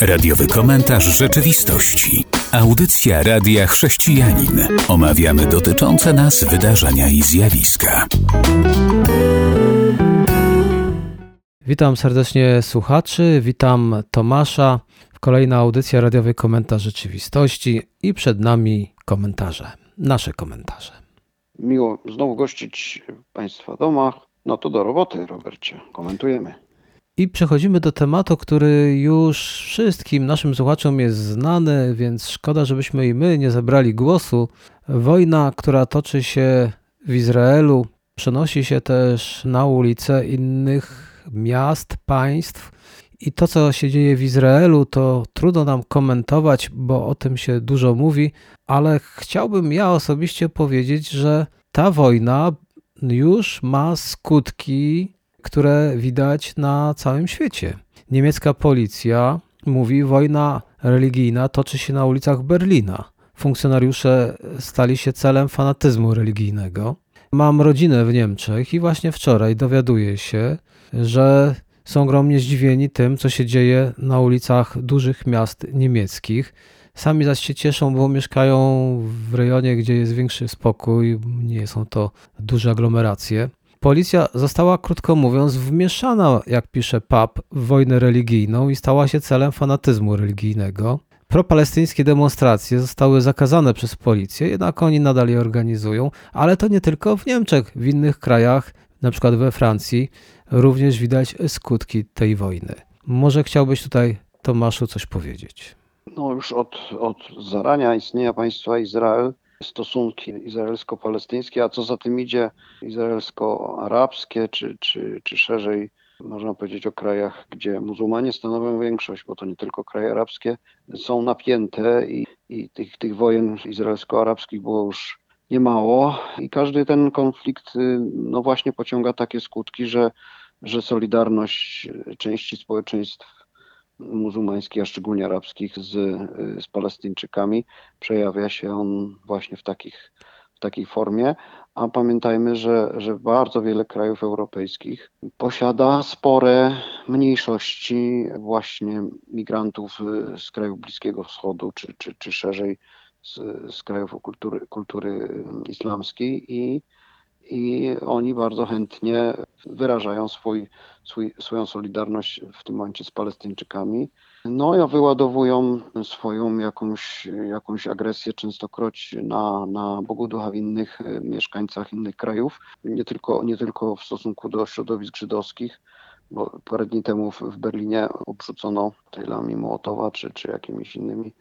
Radiowy komentarz rzeczywistości. Audycja Radia Chrześcijanin. Omawiamy dotyczące nas wydarzenia i zjawiska. Witam serdecznie słuchaczy, witam Tomasza. Kolejna audycja Radiowy Komentarz Rzeczywistości i przed nami komentarze, nasze komentarze. Miło znowu gościć Państwa domach. No to do roboty, Robercie. Komentujemy. I przechodzimy do tematu, który już wszystkim naszym słuchaczom jest znany, więc szkoda, żebyśmy i my nie zabrali głosu. Wojna, która toczy się w Izraelu, przenosi się też na ulice innych miast, państw. I to, co się dzieje w Izraelu, to trudno nam komentować, bo o tym się dużo mówi, ale chciałbym ja osobiście powiedzieć, że ta wojna już ma skutki które widać na całym świecie. Niemiecka policja mówi, wojna religijna toczy się na ulicach Berlina. Funkcjonariusze stali się celem fanatyzmu religijnego. Mam rodzinę w Niemczech i właśnie wczoraj dowiaduję się, że są ogromnie zdziwieni tym, co się dzieje na ulicach dużych miast niemieckich. Sami zaś się cieszą, bo mieszkają w rejonie, gdzie jest większy spokój, nie są to duże aglomeracje. Policja została, krótko mówiąc, wmieszana, jak pisze PAP, w wojnę religijną i stała się celem fanatyzmu religijnego. Propalestyńskie demonstracje zostały zakazane przez policję, jednak oni nadal je organizują, ale to nie tylko w Niemczech, w innych krajach, na przykład we Francji, również widać skutki tej wojny. Może chciałbyś tutaj, Tomaszu, coś powiedzieć? No już od, od zarania istnienia państwa Izrael stosunki izraelsko-palestyńskie, a co za tym idzie izraelsko-arabskie, czy, czy, czy szerzej można powiedzieć o krajach, gdzie muzułmanie stanowią większość, bo to nie tylko kraje arabskie, są napięte i, i tych, tych wojen izraelsko-arabskich było już niemało. I każdy ten konflikt no właśnie pociąga takie skutki, że, że solidarność części społeczeństw muzułmańskich, a szczególnie arabskich z, z Palestyńczykami. Przejawia się on właśnie w, takich, w takiej formie. A pamiętajmy, że, że bardzo wiele krajów europejskich posiada spore mniejszości właśnie migrantów z krajów Bliskiego Wschodu, czy, czy, czy szerzej z, z krajów kultury, kultury islamskiej i i oni bardzo chętnie wyrażają swój, swój, swoją solidarność w tym momencie z Palestyńczykami. No i wyładowują swoją jakąś, jakąś agresję częstokroć na, na Bogu ducha winnych e, mieszkańcach innych krajów, nie tylko, nie tylko w stosunku do środowisk żydowskich, bo parę dni temu w, w Berlinie obrzucono tejlami Mołotowa czy, czy jakimiś innymi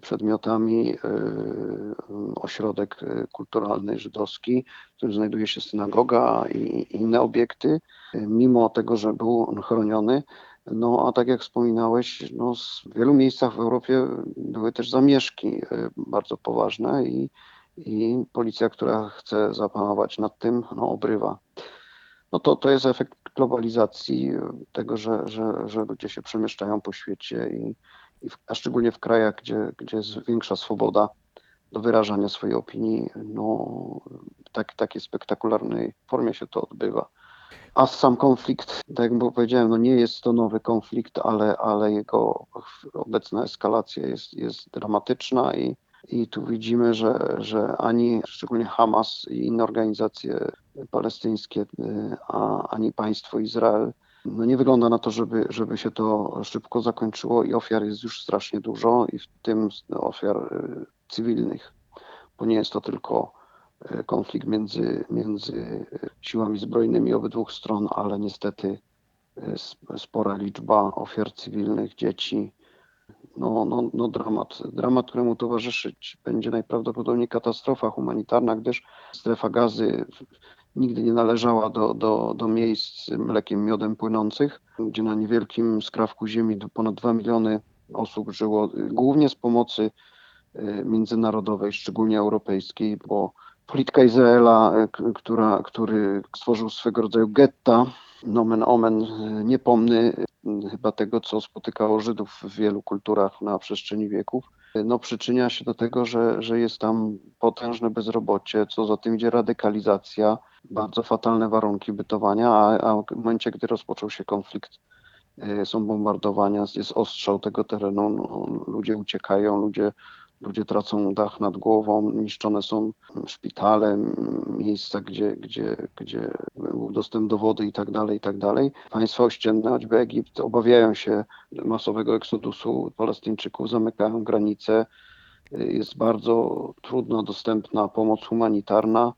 przedmiotami e, ośrodek e, kulturalny żydowski, w którym znajduje się synagoga i inne obiekty, mimo tego, że był on chroniony. No a tak jak wspominałeś, no, w wielu miejscach w Europie były też zamieszki bardzo poważne i, i policja, która chce zapanować nad tym, no, obrywa. No to, to jest efekt globalizacji, tego, że, że, że ludzie się przemieszczają po świecie i, a szczególnie w krajach, gdzie, gdzie jest większa swoboda do wyrażania swojej opinii, no, tak, takiej spektakularnej formie się to odbywa. A sam konflikt, tak jak powiedziałem, no nie jest to nowy konflikt, ale, ale jego obecna eskalacja jest, jest dramatyczna i, i tu widzimy, że, że ani szczególnie Hamas i inne organizacje palestyńskie, y, a, ani państwo Izrael no nie wygląda na to, żeby, żeby się to szybko zakończyło i ofiar jest już strasznie dużo i w tym ofiar y, cywilnych, bo nie jest to tylko y, konflikt między, między siłami zbrojnymi obydwu stron, ale niestety y, spora liczba ofiar cywilnych, dzieci. No, no, no dramat, dramat, któremu towarzyszyć będzie najprawdopodobniej katastrofa humanitarna, gdyż strefa gazy nigdy nie należała do, do, do miejsc mlekiem, miodem płynących, gdzie na niewielkim skrawku ziemi ponad 2 miliony osób żyło, głównie z pomocy e, międzynarodowej, szczególnie europejskiej, bo polityka Izraela, e, która, który stworzył swego rodzaju getta, nomen omen, niepomny chyba tego, co spotykało Żydów w wielu kulturach na przestrzeni wieków, no, przyczynia się do tego, że, że jest tam potężne bezrobocie, co za tym idzie radykalizacja, bardzo fatalne warunki bytowania, a, a w momencie, gdy rozpoczął się konflikt są bombardowania, jest ostrzał tego terenu, no, ludzie uciekają, ludzie Ludzie tracą dach nad głową, niszczone są szpitale, miejsca, gdzie, gdzie, gdzie był dostęp do wody i tak dalej, i tak. Państwa ościenne, choćby Egipt, obawiają się masowego eksodusu Palestyńczyków, zamykają granice. Jest bardzo trudno dostępna pomoc humanitarna.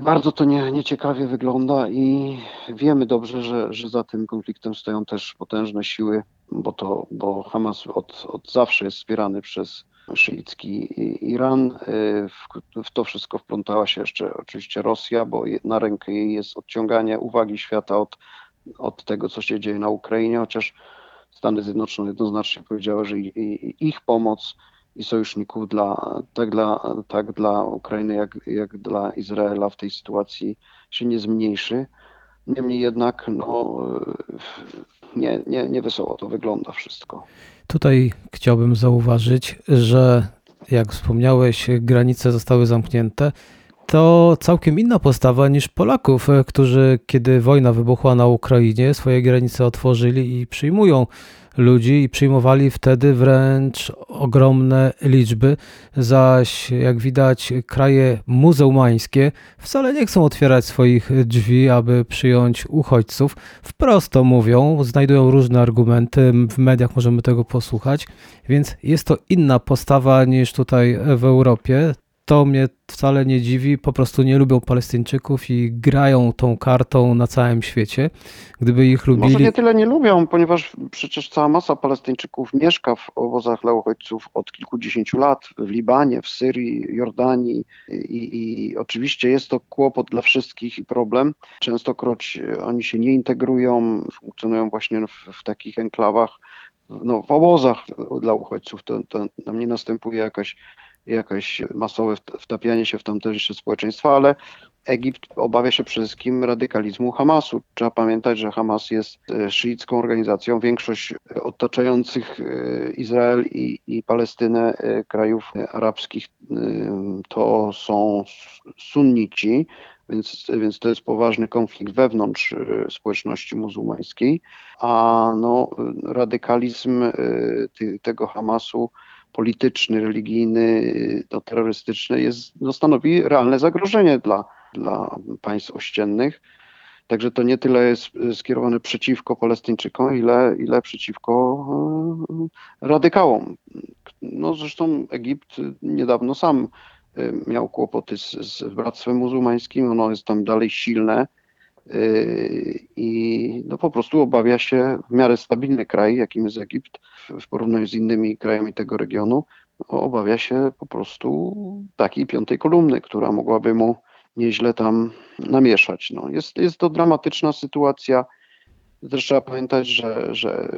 Bardzo to nie, nieciekawie wygląda i wiemy dobrze, że, że za tym konfliktem stoją też potężne siły, bo, to, bo Hamas od, od zawsze jest wspierany przez szyicki Iran. Y, w, w to wszystko wplątała się jeszcze oczywiście Rosja, bo na rękę jej jest odciąganie uwagi świata od, od tego, co się dzieje na Ukrainie, chociaż Stany Zjednoczone jednoznacznie powiedziały, że ich pomoc i sojuszników dla, tak, dla, tak dla Ukrainy, jak, jak dla Izraela w tej sytuacji się nie zmniejszy. Niemniej jednak no, nie, nie, nie wesoło to wygląda wszystko. Tutaj chciałbym zauważyć, że jak wspomniałeś, granice zostały zamknięte. To całkiem inna postawa niż Polaków, którzy kiedy wojna wybuchła na Ukrainie, swoje granice otworzyli i przyjmują ludzi i przyjmowali wtedy wręcz ogromne liczby, zaś jak widać kraje muzułmańskie wcale nie chcą otwierać swoich drzwi, aby przyjąć uchodźców. Wprost to mówią, znajdują różne argumenty, w mediach możemy tego posłuchać, więc jest to inna postawa niż tutaj w Europie to mnie wcale nie dziwi, po prostu nie lubią Palestyńczyków i grają tą kartą na całym świecie. Gdyby ich lubili... Może nie tyle nie lubią, ponieważ przecież cała masa Palestyńczyków mieszka w obozach dla uchodźców od kilkudziesięciu lat w Libanie, w Syrii, Jordanii i, i oczywiście jest to kłopot dla wszystkich i problem. Częstokroć oni się nie integrują, funkcjonują właśnie w, w takich enklawach, no, w obozach dla uchodźców. To, to tam nie następuje jakaś jakieś masowe wtapianie się w tamtejsze społeczeństwa, ale Egipt obawia się przede wszystkim radykalizmu Hamasu. Trzeba pamiętać, że Hamas jest e, szyicką organizacją. Większość otaczających e, Izrael i, i Palestynę e, krajów arabskich to są sunnici, więc, więc to jest poważny konflikt wewnątrz społeczności muzułmańskiej, a no, radykalizm tego Hamasu polityczny, religijny, to terrorystyczny jest, no, stanowi realne zagrożenie dla, dla państw ościennych. Także to nie tyle jest skierowane przeciwko Palestyńczykom, ile, ile przeciwko e, radykałom. No zresztą Egipt niedawno sam e, miał kłopoty z, z bractwem muzułmańskim, ono jest tam dalej silne i no po prostu obawia się w miarę stabilny kraj, jakim jest Egipt, w porównaniu z innymi krajami tego regionu, obawia się po prostu takiej piątej kolumny, która mogłaby mu nieźle tam namieszać. No, jest, jest to dramatyczna sytuacja. Też trzeba pamiętać, że, że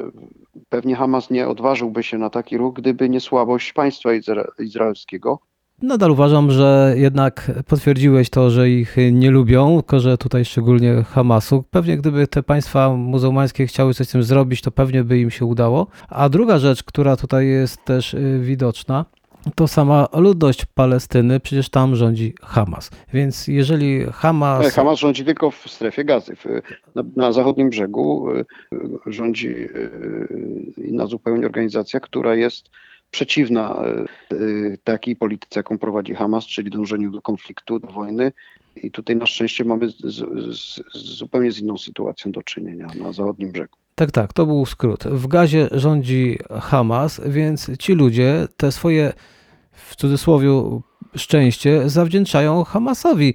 pewnie Hamas nie odważyłby się na taki ruch, gdyby nie słabość państwa izraelskiego Nadal uważam, że jednak potwierdziłeś to, że ich nie lubią, tylko że tutaj szczególnie Hamasu. Pewnie gdyby te państwa muzułmańskie chciały coś z tym zrobić, to pewnie by im się udało. A druga rzecz, która tutaj jest też y, widoczna, to sama ludność Palestyny, przecież tam rządzi Hamas. Więc jeżeli Hamas. Nie, Hamas rządzi tylko w strefie gazy. Na, na zachodnim brzegu y, rządzi inna zupełnie organizacja, która jest przeciwna e, e, takiej polityce, jaką prowadzi Hamas, czyli dążeniu do konfliktu, do wojny. I tutaj na szczęście mamy z, z, z, zupełnie z inną sytuacją do czynienia na zachodnim brzegu. Tak, tak, to był skrót. W gazie rządzi Hamas, więc ci ludzie te swoje, w cudzysłowie, szczęście zawdzięczają Hamasowi.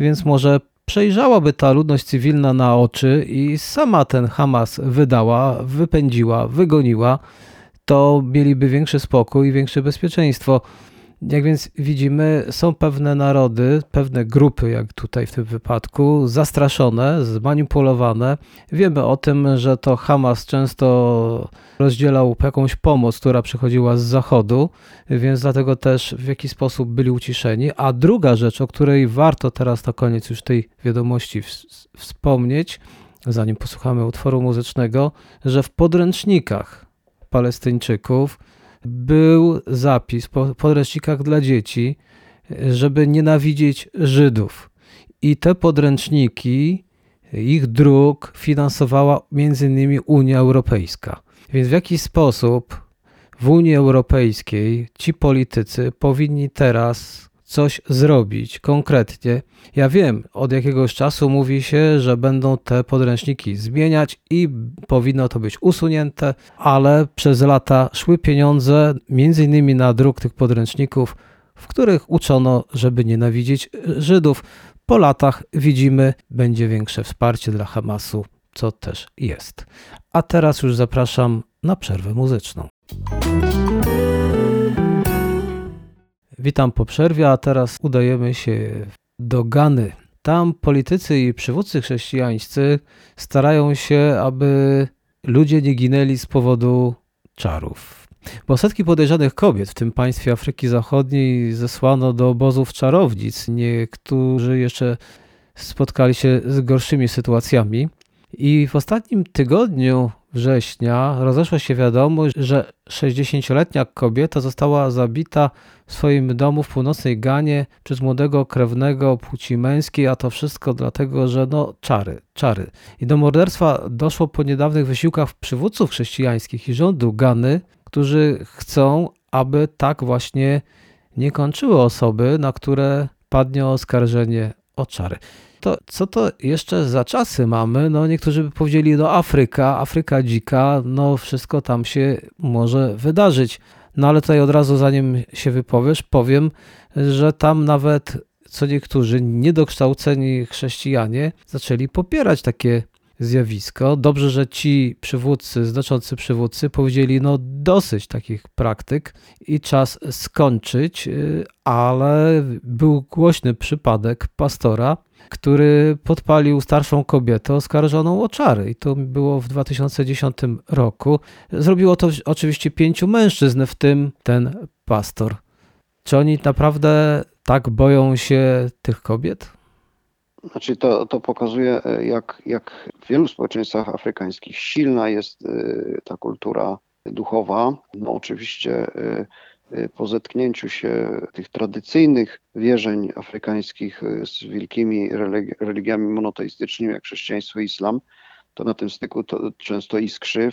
Więc może przejrzałaby ta ludność cywilna na oczy i sama ten Hamas wydała, wypędziła, wygoniła to mieliby większy spokój i większe bezpieczeństwo. Jak więc widzimy, są pewne narody, pewne grupy, jak tutaj w tym wypadku, zastraszone, zmanipulowane. Wiemy o tym, że to Hamas często rozdzielał jakąś pomoc, która przychodziła z zachodu, więc dlatego też w jakiś sposób byli uciszeni. A druga rzecz, o której warto teraz na koniec już tej wiadomości wspomnieć, zanim posłuchamy utworu muzycznego, że w podręcznikach Palestyńczyków był zapis w podręcznikach dla dzieci, żeby nienawidzieć Żydów. I te podręczniki ich dróg finansowała m.in. Unia Europejska. Więc w jaki sposób w Unii Europejskiej ci politycy powinni teraz coś zrobić konkretnie. Ja wiem, od jakiegoś czasu mówi się, że będą te podręczniki zmieniać i powinno to być usunięte, ale przez lata szły pieniądze między innymi na druk tych podręczników, w których uczono, żeby nienawidzić Żydów. Po latach widzimy, będzie większe wsparcie dla Hamasu, co też jest. A teraz już zapraszam na przerwę muzyczną. Witam po przerwie, a teraz udajemy się do Gany. Tam politycy i przywódcy chrześcijańscy starają się, aby ludzie nie ginęli z powodu czarów. Bo setki podejrzanych kobiet w tym państwie Afryki Zachodniej zesłano do obozów czarownic. Niektórzy jeszcze spotkali się z gorszymi sytuacjami. I w ostatnim tygodniu września rozeszła się wiadomość, że 60-letnia kobieta została zabita w swoim domu w północnej Ganie przez młodego krewnego płci męskiej, a to wszystko dlatego, że no czary, czary. I do morderstwa doszło po niedawnych wysiłkach przywódców chrześcijańskich i rządu Gany, którzy chcą, aby tak właśnie nie kończyły osoby, na które padnie oskarżenie o czary. To co to jeszcze za czasy mamy? No niektórzy by powiedzieli, no Afryka, Afryka dzika, no wszystko tam się może wydarzyć. No ale tutaj od razu zanim się wypowiesz, powiem, że tam nawet co niektórzy niedokształceni chrześcijanie zaczęli popierać takie zjawisko. Dobrze, że ci przywódcy, znaczący przywódcy powiedzieli, no dosyć takich praktyk i czas skończyć, y, ale był głośny przypadek pastora, który podpalił starszą kobietę oskarżoną o czary. I to było w 2010 roku. Zrobiło to oczywiście pięciu mężczyzn, w tym ten pastor. Czy oni naprawdę tak boją się tych kobiet? Znaczy to, to pokazuje, e, jak, jak w wielu społeczeństwach afrykańskich silna jest e, ta kultura duchowa. No oczywiście e, po zetknięciu się tych tradycyjnych wierzeń afrykańskich z wielkimi religiami monoteistycznymi, jak chrześcijaństwo i islam, to na tym styku to często iskrzy.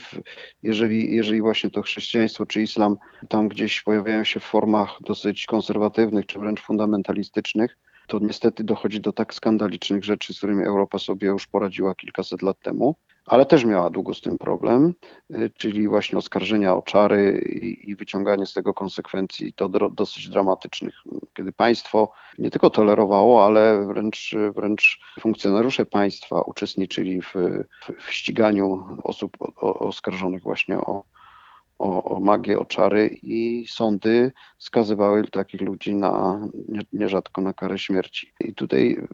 Jeżeli, jeżeli właśnie to chrześcijaństwo czy islam tam gdzieś pojawiają się w formach dosyć konserwatywnych czy wręcz fundamentalistycznych, to niestety dochodzi do tak skandalicznych rzeczy, z którymi Europa sobie już poradziła kilkaset lat temu, ale też miała długo z tym problem, y, czyli właśnie oskarżenia o czary i wyciąganie z tego konsekwencji to dosyć dramatycznych, kiedy państwo nie tylko tolerowało, ale wręcz, wręcz funkcjonariusze państwa uczestniczyli w, w ściganiu osób oskarżonych właśnie o, o, o magię, o czary i sądy skazywały takich ludzi na nierzadko na karę śmierci. I tutaj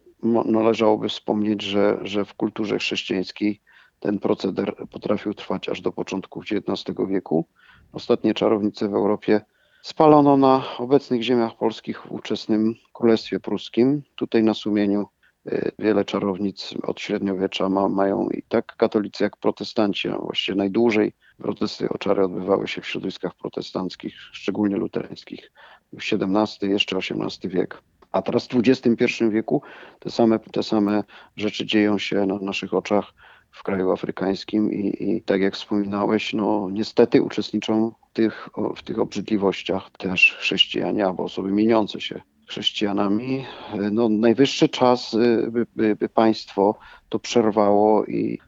należałoby wspomnieć, że, że w kulturze chrześcijańskiej ten proceder potrafił trwać aż do początków XIX wieku. Ostatnie czarownice w Europie spalono na obecnych ziemiach polskich w ówczesnym Królestwie Pruskim. Tutaj na sumieniu y, wiele czarownic od średniowiecza ma, mają i tak katolicy jak protestanci, a właściwie najdłużej Protesty o czary odbywały się w środowiskach protestanckich, szczególnie luterańskich. XVII, jeszcze XVIII wiek. A teraz w XXI wieku te same, te same rzeczy dzieją się na naszych oczach w kraju afrykańskim i, i tak jak wspominałeś, no niestety uczestniczą w tych, w tych obrzydliwościach też chrześcijanie albo osoby mieniące się chrześcijanami. No, najwyższy czas, by, by, by państwo to przerwało i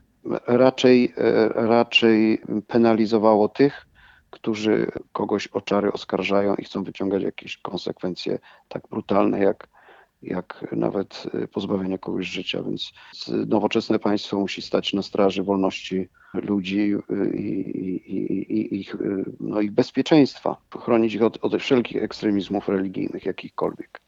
raczej, e, raczej penalizowało tych, którzy kogoś o czary oskarżają i chcą wyciągać jakieś konsekwencje tak brutalne, jak, jak nawet e, pozbawienie kogoś życia. Więc nowoczesne państwo musi stać na straży wolności ludzi e, i, i, i, ich, no, ich bezpieczeństwa, chronić ich od, od wszelkich ekstremizmów religijnych, jakichkolwiek.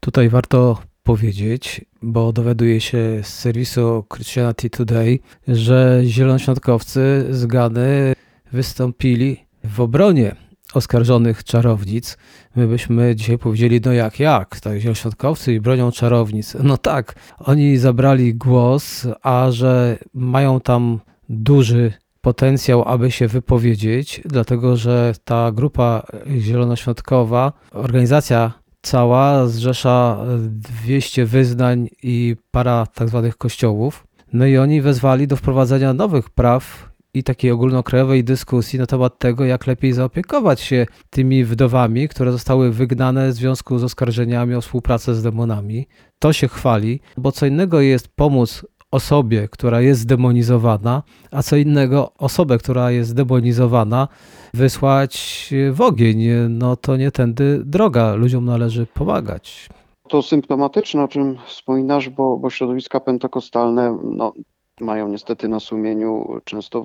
Tutaj warto powiedzieć, bo dowiaduje się z serwisu Christianity Today, że zielonoświątkowcy z Gany wystąpili w obronie oskarżonych czarownic. My byśmy dzisiaj powiedzieli, no jak, jak, tak, zielonoświątkowcy i bronią czarownic. No tak, oni zabrali głos, a że mają tam duży potencjał, aby się wypowiedzieć, dlatego że ta grupa zielonoświątkowa, organizacja cała zrzesza 200 wyznań i para tak zwanych kościołów. No i oni wezwali do wprowadzenia nowych praw i takiej ogólnokrajowej dyskusji na temat tego, jak lepiej zaopiekować się tymi wdowami, które zostały wygnane w związku z oskarżeniami o współpracę z demonami. To się chwali, bo co innego jest pomóc osobie, która jest zdemonizowana, a co innego osobę, która jest zdemonizowana, wysłać w ogień. No to nie tędy droga. Ludziom należy pomagać. To symptomatyczne, o czym wspominasz, bo, bo środowiska pentekostalne no, mają niestety na sumieniu często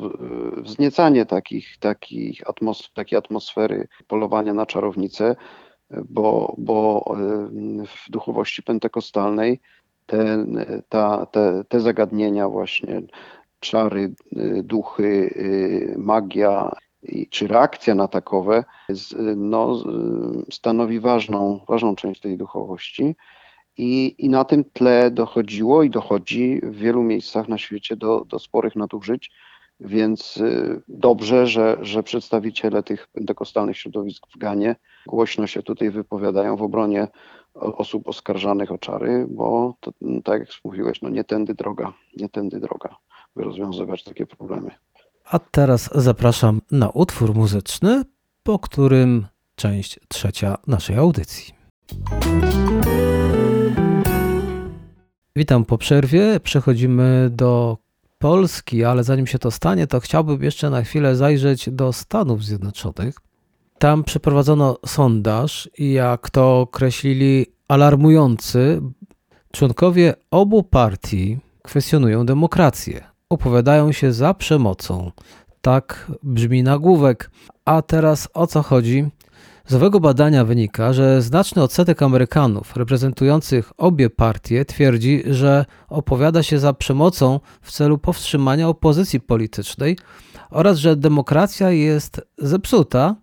wzniecanie takich, takich takiej atmosfery polowania na czarownicę, bo, bo w duchowości pentekostalnej te, ta, te, te zagadnienia właśnie, czary, duchy, magia czy reakcja na takowe no, stanowi ważną, ważną część tej duchowości. I, I na tym tle dochodziło i dochodzi w wielu miejscach na świecie do, do sporych nadużyć, więc y, dobrze, że, że przedstawiciele tych pentekostalnych środowisk w Ganie głośno się tutaj wypowiadają w obronie osób oskarżanych o czary, bo to, tak jak mówiłeś, no nie tędy droga, nie tędy droga, by rozwiązywać takie problemy. A teraz zapraszam na utwór muzyczny, po którym część trzecia naszej audycji. Witam po przerwie. Przechodzimy do Polski, ale zanim się to stanie, to chciałbym jeszcze na chwilę zajrzeć do Stanów Zjednoczonych. Tam przeprowadzono sondaż i jak to określili, alarmujący. Członkowie obu partii kwestionują demokrację, opowiadają się za przemocą. Tak brzmi nagłówek. A teraz o co chodzi? Z owego badania wynika, że znaczny odsetek Amerykanów reprezentujących obie partie twierdzi, że opowiada się za przemocą w celu powstrzymania opozycji politycznej oraz że demokracja jest zepsuta,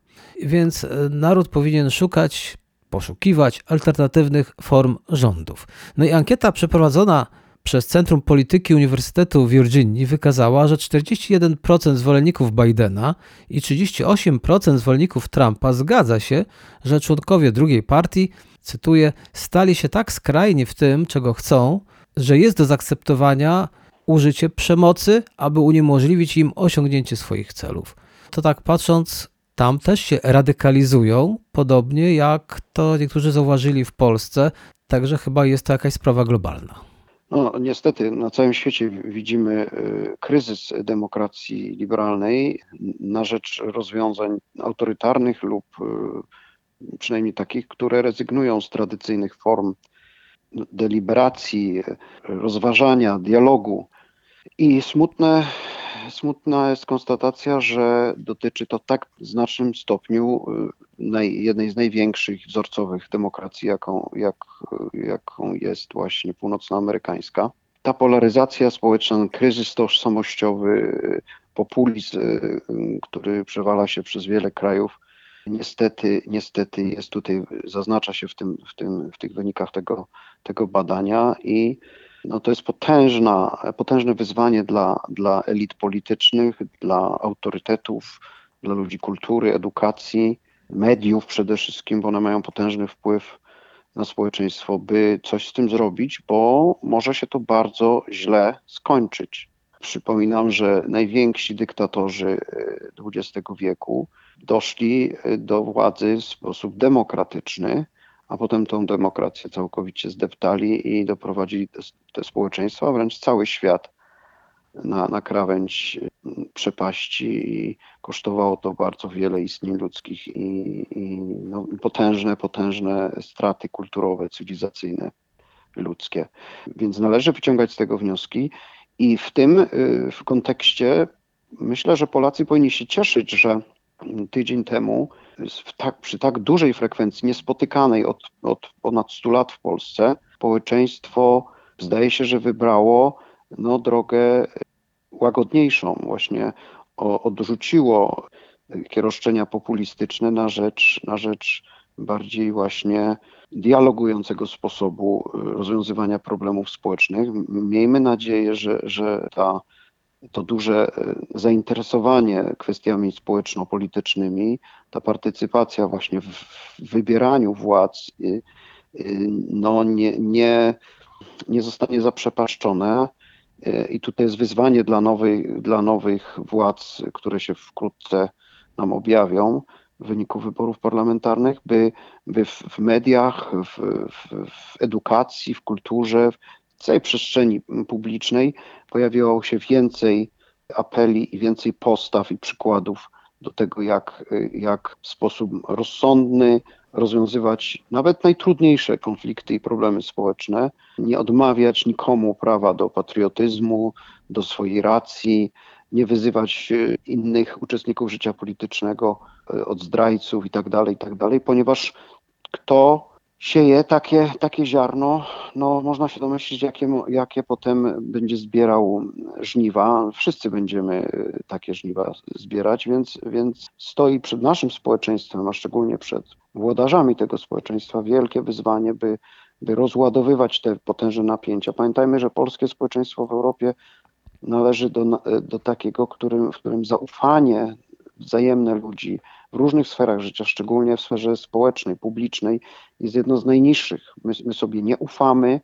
więc naród powinien szukać, poszukiwać alternatywnych form rządów. No i ankieta przeprowadzona przez Centrum Polityki Uniwersytetu Virginii wykazała, że 41% zwolenników Bidena i 38% zwolenników Trumpa zgadza się, że członkowie drugiej partii, cytuję, stali się tak skrajni w tym, czego chcą, że jest do zaakceptowania użycie przemocy, aby uniemożliwić im osiągnięcie swoich celów. To tak patrząc, tam też się radykalizują, podobnie jak to niektórzy zauważyli w Polsce, także chyba jest to jakaś sprawa globalna. No, niestety na całym świecie widzimy y, kryzys demokracji liberalnej na rzecz rozwiązań autorytarnych lub y, przynajmniej takich, które rezygnują z tradycyjnych form deliberacji, rozważania, dialogu. I smutne, smutna jest konstatacja, że dotyczy to tak znacznym stopniu y, naj, jednej z największych wzorcowych demokracji, jaką, jak, jaką jest właśnie północnoamerykańska. Ta polaryzacja społeczna, kryzys tożsamościowy, populizm, który przewala się przez wiele krajów, niestety, niestety jest tutaj, zaznacza się w, tym, w, tym, w tych wynikach tego, tego badania i no to jest potężna, potężne wyzwanie dla, dla elit politycznych, dla autorytetów, dla ludzi kultury, edukacji, mediów przede wszystkim, bo one mają potężny wpływ na społeczeństwo, by coś z tym zrobić, bo może się to bardzo źle skończyć. Przypominam, że najwięksi dyktatorzy XX e, wieku doszli e, do władzy w sposób demokratyczny, a potem tą demokrację całkowicie zdeptali i doprowadzili te, te społeczeństwa, a wręcz cały świat na, na krawędź mm, przepaści i kosztowało to bardzo wiele istnień ludzkich i, i no, potężne, potężne straty kulturowe, cywilizacyjne, ludzkie. Więc należy wyciągać z tego wnioski i w tym y, w kontekście myślę, że Polacy powinni się cieszyć, że tydzień temu tak, przy tak dużej frekwencji, niespotykanej od, od ponad 100 lat w Polsce, społeczeństwo zdaje się, że wybrało no, drogę łagodniejszą, właśnie odrzuciło takie roszczenia populistyczne na rzecz, na rzecz bardziej właśnie dialogującego sposobu rozwiązywania problemów społecznych. Miejmy nadzieję, że, że ta, to duże zainteresowanie kwestiami społeczno-politycznymi, ta partycypacja właśnie w wybieraniu władz no nie, nie, nie zostanie zaprzepaszczone. I tutaj jest wyzwanie dla, nowej, dla nowych władz, które się wkrótce nam objawią w wyniku wyborów parlamentarnych, by, by w mediach, w, w, w edukacji, w kulturze, w całej przestrzeni publicznej pojawiło się więcej apeli i więcej postaw i przykładów do tego, jak, jak w sposób rozsądny rozwiązywać nawet najtrudniejsze konflikty i problemy społeczne, nie odmawiać nikomu prawa do patriotyzmu, do swojej racji, nie wyzywać e, innych uczestników życia politycznego e, od zdrajców itd., tak itd., tak ponieważ kto sieje takie, takie ziarno, no można się domyślić, jakie, jakie potem będzie zbierał żniwa. Wszyscy będziemy e, takie żniwa zbierać, więc, więc stoi przed naszym społeczeństwem, a szczególnie przed włodarzami tego społeczeństwa wielkie wyzwanie, by, by rozładowywać te potężne napięcia. Pamiętajmy, że polskie społeczeństwo w Europie należy do, do takiego, którym, w którym zaufanie wzajemne ludzi w różnych sferach życia, szczególnie w sferze społecznej, publicznej, jest jedno z najniższych. My, my sobie nie ufamy,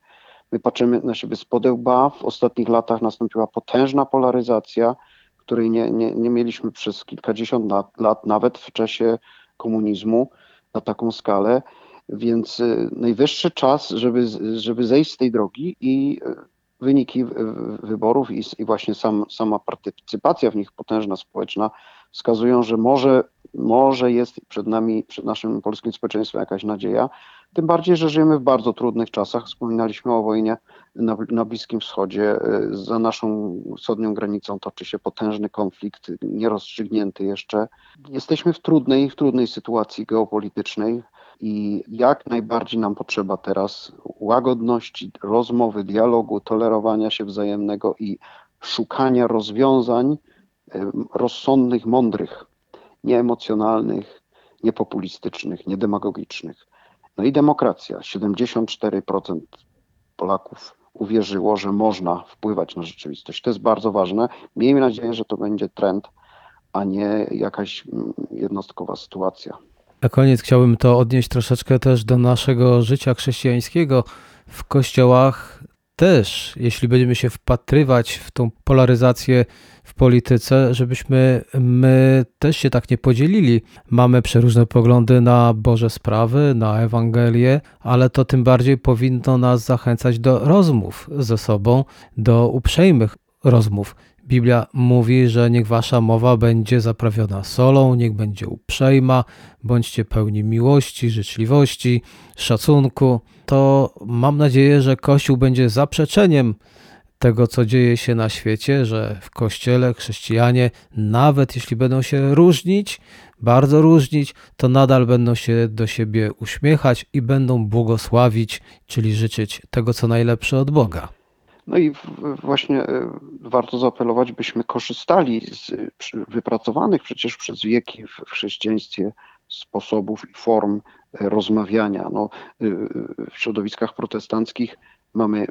my patrzymy na siebie z podełba. W ostatnich latach nastąpiła potężna polaryzacja, której nie, nie, nie mieliśmy przez kilkadziesiąt lat, lat, nawet w czasie komunizmu na taką skalę. Więc y, najwyższy czas, żeby, żeby zejść z tej drogi i y, wyniki wyborów i, i właśnie sam, sama partycypacja w nich potężna społeczna wskazują, że może, może jest przed nami, przed naszym polskim społeczeństwem jakaś nadzieja. Tym bardziej, że żyjemy w bardzo trudnych czasach. Wspominaliśmy o wojnie na, na Bliskim Wschodzie. Za naszą wschodnią granicą toczy się potężny konflikt, nierozstrzygnięty jeszcze. Jesteśmy w trudnej, w trudnej sytuacji geopolitycznej. I jak najbardziej nam potrzeba teraz łagodności, rozmowy, dialogu, tolerowania się wzajemnego i szukania rozwiązań rozsądnych, mądrych, nieemocjonalnych, niepopulistycznych, niedemagogicznych. No i demokracja. 74% Polaków uwierzyło, że można wpływać na rzeczywistość. To jest bardzo ważne. Miejmy nadzieję, że to będzie trend, a nie jakaś mm, jednostkowa sytuacja. Na koniec chciałbym to odnieść troszeczkę też do naszego życia chrześcijańskiego. W kościołach też, jeśli będziemy się wpatrywać w tą polaryzację w polityce, żebyśmy my też się tak nie podzielili. Mamy przeróżne poglądy na Boże sprawy, na Ewangelię, ale to tym bardziej powinno nas zachęcać do rozmów ze sobą, do uprzejmych rozmów. Biblia mówi, że niech wasza mowa będzie zaprawiona solą, niech będzie uprzejma, bądźcie pełni miłości, życzliwości, szacunku. To mam nadzieję, że Kościół będzie zaprzeczeniem tego, co dzieje się na świecie, że w Kościele chrześcijanie, nawet jeśli będą się różnić, bardzo różnić, to nadal będą się do siebie uśmiechać i będą błogosławić, czyli życzyć tego, co najlepsze od Boga. No i właśnie e, warto zaapelować, byśmy korzystali z wypracowanych przecież przez wieki w chrześcijaństwie sposobów i form e, rozmawiania. No, e, w środowiskach protestanckich mamy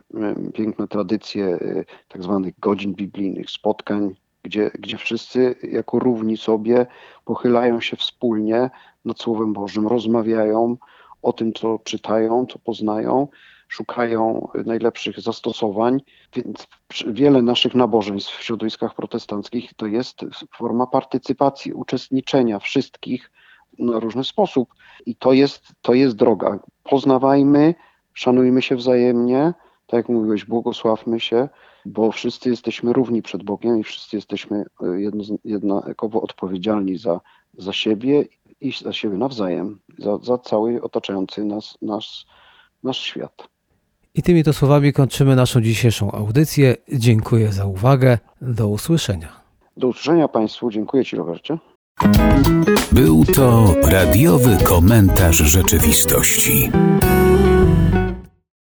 piękne tradycje tak zwanych godzin biblijnych, spotkań, gdzie, gdzie wszyscy jako równi sobie pochylają się wspólnie nad Słowem Bożym, rozmawiają o tym, co czytają, co poznają szukają najlepszych zastosowań, więc wiele naszych nabożeństw w środowiskach protestanckich to jest forma partycypacji, uczestniczenia wszystkich na różny sposób. I to jest, to jest droga. Poznawajmy, szanujmy się wzajemnie, tak jak mówiłeś, błogosławmy się, bo wszyscy jesteśmy równi przed Bogiem i wszyscy jesteśmy e, jedno, jednakowo odpowiedzialni za, za siebie i za siebie nawzajem, za, za cały otaczający nas, nas, nasz świat. I tymi to słowami kończymy naszą dzisiejszą audycję. Dziękuję za uwagę. Do usłyszenia. Do usłyszenia Państwu. Dziękuję Ci, Robercie. Był to radiowy komentarz rzeczywistości.